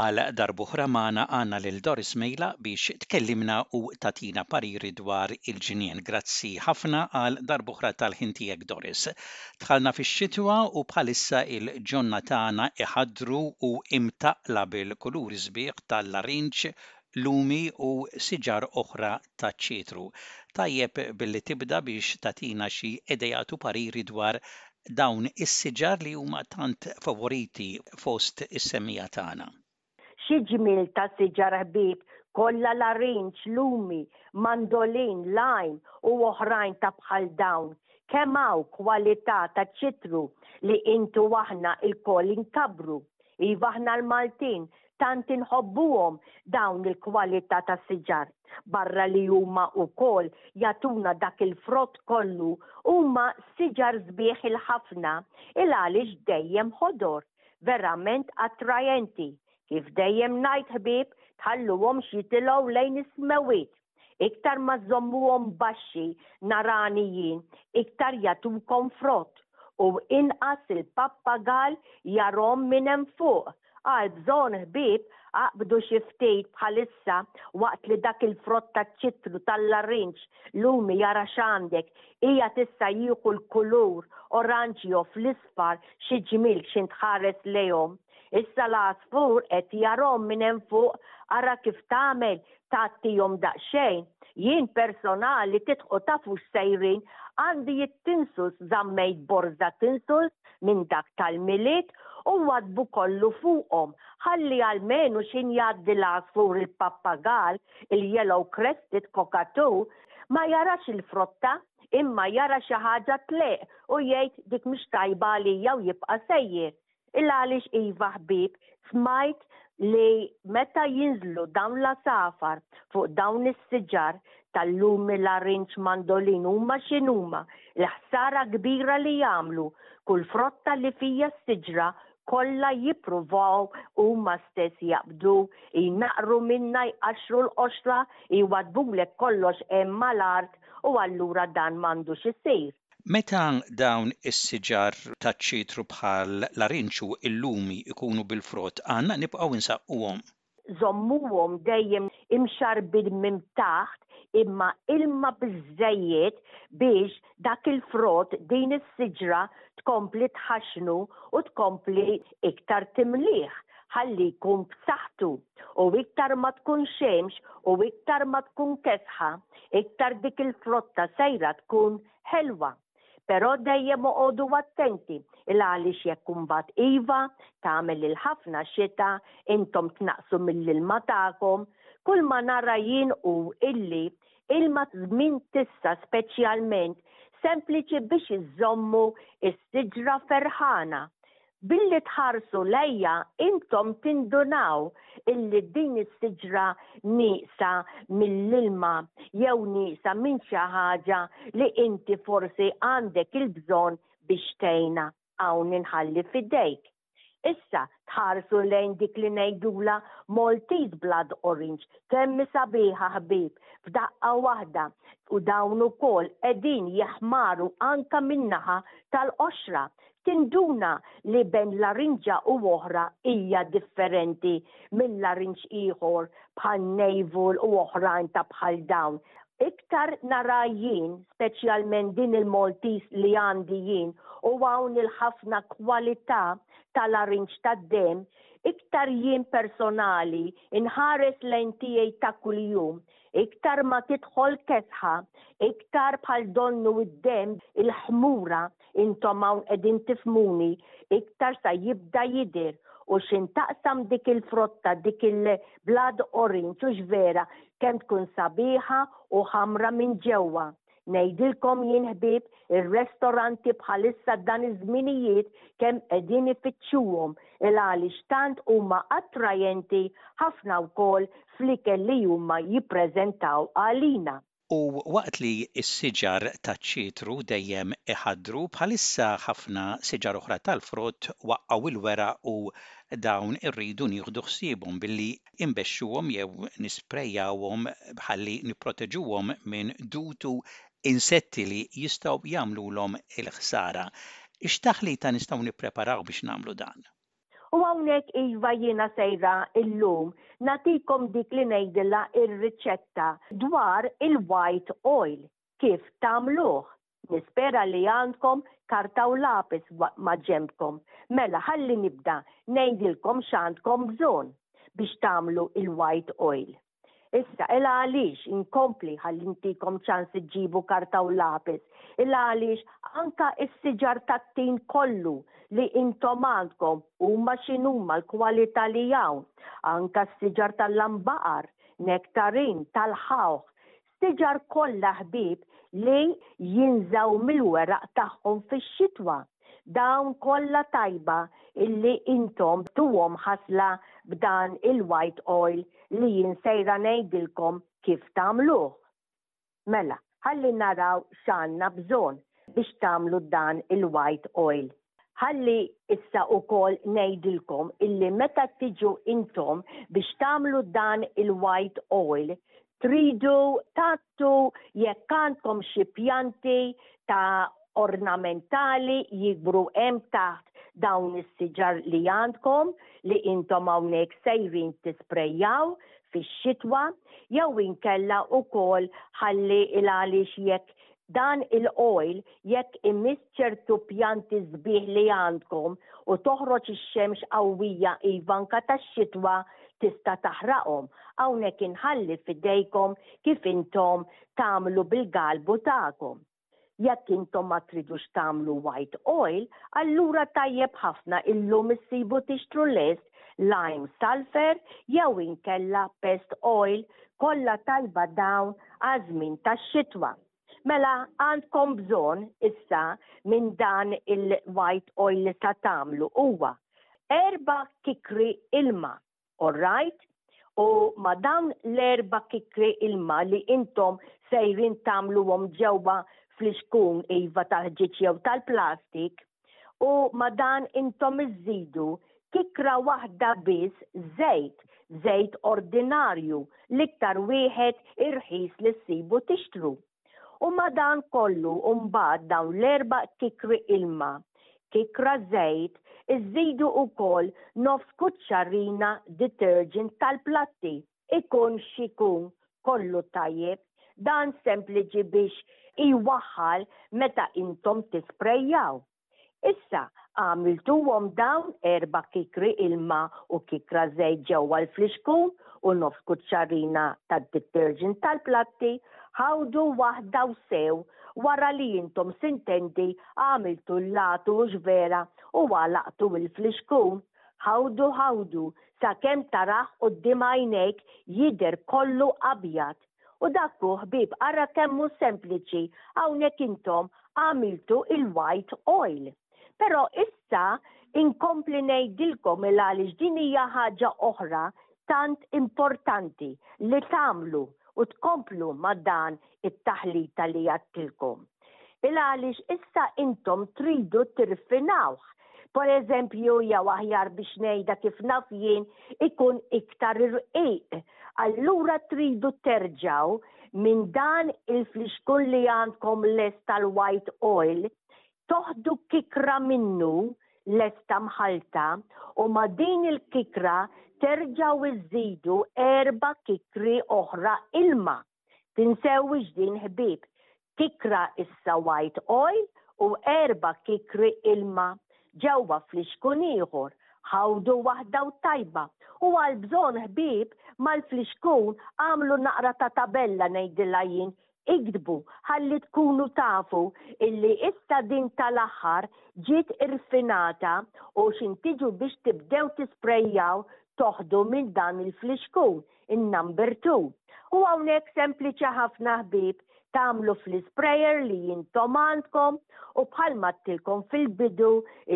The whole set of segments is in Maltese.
Għal darb'oħra magħna għandna lil Doris Mejla biex tkellimna u tagħtina pariri dwar il-ġnien. Grazzi ħafna għal darb'oħra tal-ħin tiegħek Doris. Dħalna fix-xitwa u bħalissa il-ġonna tagħna iħaddru u imtaqqla bil-kuluri sbieħ tal-larinġ, lumi u siġar oħra taċ-Ċitru. Tajjeb billi tibda biex tagħtina xi ideat u pariri dwar dawn is-siġar li huma tant favoriti fost is-semmiegħa tagħna. Xi ġmiel ta' siġar ħbieb, kolla larinġ, lumi, mandolin, lajm u oħrajn ta' bħal dawn. Kemm hawn kwalità ta' ċitru li int u aħna lkoll inkabbru. Iva aħna l-Maltin tant inħobbuhom dawn il-kwalità tas-siġar. Barra li huma wkoll jagħtuna dak il-frott kollu, huma siġar sbieħ il-ħafna il għaliex dejjem ħodor, verament attraenti. Kif dejjem ngħid ħbieb, tħalluhomx jitilgħu lejn is-smewwiet. Iktar ma żżommuhom baxxi narani jien, iktar jagħtukom frott, u inqas il-pappagall jarhom minn hemm fuq. Għal bżonn ħbieb, aqbdu xi ftit bħalissa waqt li dak il-frott taċ-ċitru tal-larinġ lumi jara x'għandek, qiegħed issa jieħu l-kulur oranġjo fl-isfar, xi ġmiel x'int tħares lejhom. Issa l-għasfur qed jarahom minn hemm fuq, ara kif tagħmel, tgħattihom daqsxejn. Jien personali tidħu tafu x'sejrin, għandi it-tinsels żammejt borża tinsels minn dak tal-Milied u waddbu kollu fuqhom, ħalli almenu x'ħin jgħaddi l-għasfur il-pappagall, il-yellow crested cockatoo, ma jarax il-frotta imma jara xi ħaġa tleqq u jgħid dik mhix tajba għalija u jibqa' sejjer. Il-għalix iva ħbib, smajt li meta jinżlu dawn l-għasafar fuq dawn is-siġar tal-lumi larinġ mandolin huma x'inhuma, il-ħsara kbira li jagħmlu, kull frotta li fija s-siġra kollha jippruvaw huma stess jaqbdu, jnaqqru minnha jqaxxru l-qoxla, jwaddbulek kollox hemm mal-art u allura dan m'għandux isir. Meta dawn is-siġar taċ-ċitru bħal l-arinċ u l-lumi jkunu bil-frott għandna nibqgħu nsaqquhom. Żommuhom dejjem imxarrbin minn taħt imma ilma biżżejjed biex dak il-frott, din is-siġra tkompli tħaxxnu u tkompli iktar timlih ħalli jkun b'saħħtu. U iktar ma tkun xemx u iktar ma tkun kesħa, iktar dik il-frotta sejra tkun ħelwa. Però dejjem oqogħdu attenti il għaliex jekk imbagħad iva, tagħmel il-ħafna xita, intom tnaqqsu mill-ilma tagħkom, kull ma nara jien hu illi ilma f'żmien tissa speċjalment sempliċi biex iżżommu s-siġra ferħana, Billi tħarsu lejja intom tindunaw illi din is-siġra nieqsa mill-ilma jew nieqsa minn xi ħaġa li inti forsi għandek il-bżonn biex tgħinha. Hawn inħalli f'idejk. Issa, tħarsu lejn dik li ngħidulha Maltese Blood Orange, kemm hi sabiħa ħbieb, f'daqqa waħda, u dawn ukoll qegħdin jeħmaru anke min-naħa tal-qoxra, tinduna li ben larinġa u oħra hija differenti minn larinġ ieħor bħal navel u oħrajn ta' bħal dawn. Iktar nara jien, speċjalment din il-Maltese li għandi jien u hawn il-ħafna kwalità ta' larinġ tad-demm, iktar jien personali nħares lejn tiegħi ta' kuljum, Iktar ma tidħol kesħa, iktar bħal donnu id-demm il-ħmura, intom hawn qegħdin tifhmuni, iktar sa jibda jidher u x'intaqsam dik il-frotta, dik il-blood orange hux vera kemm tkun sabiħa u ħamra minn ġewwa. Ngħidilkom jien ħbieb, ir-restoranti bħalissa dan iż-żminijiet kemm qegħdin ifittxuhom il għaliex tant huma attrajenti ħafna wkoll fl-ikel li huma jippreżentaw għalina. U waqt li s-siġar taċ-ċitru dejjem iħaddru, bħalissa ħafna siġar oħra tal-frott waqqgħu l-weraq u dawn irridu nieħdu ħsiebhom billi inbexxuhom jew nisprejawhom ħalli nipproteġuhom minn dud u insetti li jistgħu jagħmlulhom il-ħsara. X'taħlita nistgħu nippreparaw biex nagħmlu dan? U hawnhekk iva jiena sejra llum nagħtikom dik li ngħidilha r-riċetta dwar il-white oil, kif tagħmluh. Nispera li għandkom karta u lapis ma' ġenbkom. Mela ħalli nibda ngħidilkom x'għandkom bżonn biex tagħmlu il-white oil. Issa, ela għaliex inkompli ħalli ntikom ċans iġġibu karta u lapis? Ela għaliex anke s-siġar tat-tin kollu li intom għandkom, huma x'inhuma l-kwalità li hawn, anke s-siġar tal-lambaqar, nektarin, tal-ħawħ, Siġar kollha ħbieb li jinżgħu mill-weraq tagħhom fix-xitwa, dawn kollha tajba illi intom btuhom ħasla b'dan il-white oil li jien sejra ngħidilkom kif tagħmluh. Mela, ħalli naraw x'għandna bżonn biex tagħmlu dan il-white oil. Ħalli issa wkoll ngħidilkom illi meta tiġu intom biex tagħmlu dan il-white oil, tridu tgħattu jekk għandkom xi pjanti ta' ornamentali jikbru hemm taħt dawn is-siġar li għandkom li intom hawnhekk sejrin tisprejjaw fix-xitwa jew inkella wkoll ħalli il għaliex jekk dan il-oil jekk imiss ċertu pjanti sbieħ li għandkom u toħroġ ix-xemx qawwija iva anke tax-xitwa tista' taħraqhom. Hawnhekk inħalli f'idejkom kif intom tagħmlu bil-galbu tagħkom. Jekk intom ma tridux tagħmlu white oil, allura tajjeb ħafna illum issibu tixtru lest lime sulphur jew inkella pest oil kollha tajba dawn għaż-żmien tax-xitwa. Mela għandkom bżonn issa minn dan il-white oil li sa tagħmlu huwa erba' kikri ilma, orrajt? U ma' dawn l-erba' kikri ilma li intom sejrin tagħmluhom ġewwa fl-ixkun iva tal-ħġieġ jew tal-plastik, U ma dan intom iżżidu kikra waħda biss żejt, żejt ordinarju, l-iktar wieħed irħis li ssibu tixtru. U ma dan kollu mbagħad dawn l-erba' kikri ilma, kikra żejt, iżżidu wkoll nofs kuċċarina detergent tal-platti. ikun x'ikun kollu tajjeb, dan sempliċi biex iwaħħal meta intom tisprejjaw. Issa, għamiltuhom dawn erba' kikri ilma u kikra żejt ġewwa l-flixkun u nofs kuċċarina tad-detergent tal-platti, ħawdu waħda u sew wara li intom sintendi għamiltu l-latu u x'vera u għalaqtu l-flixkun. Ħawdu ħawdu sakemm tarah quddiem għajnejk jidher kollu abjad. U dak hu ħbieb ara kemm hu sempliċi hawnhekk intom għamiltu il-white oil. Però issa inkompli ngħidilkom il-għaliex din hija ħaġa oħra tant importanti li tagħmlu u tkomplu ma' dan it-taħlita li għedtilkom. Il għaliex issa intom tridu tirfinawh. Per eżempju, jew aħjar biex ngħidha kif naf jien, ikun iktar irqiq. Allura tridu terġgħu minn dan il-flixkun li għandkom lest tal-white oil, toħdu kikra minnu lesta mħallta u ma' din il-kikra terġgħu żżidu erba' kikri oħra ilma. Tinsewwix din ħbieb, kikra issa white oil u erba' kikri ilma ġewwa flixkun ieħor, ħawdu waħda u t-tajba u għall-bżonn ħbieb mal-flixkun agħmlu naqra ta' tabella ngħidilha jien, iktbu ħalli tkunu tafu illi issa din tal-aħħar ġiet irfinata u x'intiġu biex tibdew tisprejjaw toħdu minn dan il-flixkun in-number two. U hawnhekk sempliċi ħafna ħbieb tagħmlu fl-isprayer li intom għandkom u bħalma għadtilkom fil-bidu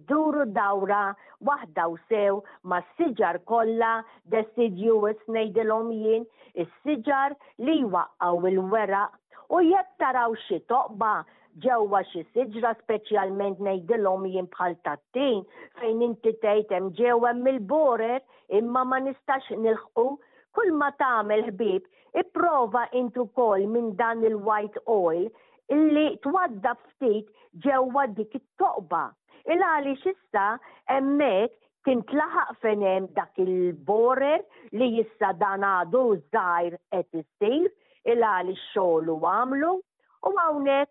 dduru dawra waħda u sew mas-siġar kollha deciduous ngħidilhom jien, is-siġar li jwaqqgħu l-weraq u jekk taraw xi toqba ġewwa xi siġra speċjalment ngħidilhom jien bħal tat-tin fejn inti tgħid hemm ġew hemm il-borer imma ma nistax nilħqu. Kull ma tagħmel ħbieb ipprova int ukoll minn dan il-white oil li twaddab ftit ġewwa dik it-toqba. Ilgħaliex issa hemmhekk tintlaħaq fejn hemm dak il-borer li issa dan għadu żgħir qed isir ilgħaliex xogħlu għamlu. U hawnhekk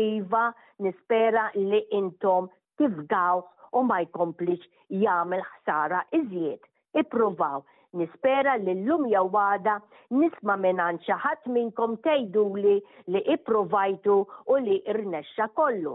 iva nispera li intom tifdaw u ma jkomplix jagħmel ħsara iżjed. Ippruvaw. Nispera li llum jew għada nisma' mingħand xi ħadd minnkom tgħiduli li ippruvajtu u li rnexxa kollu.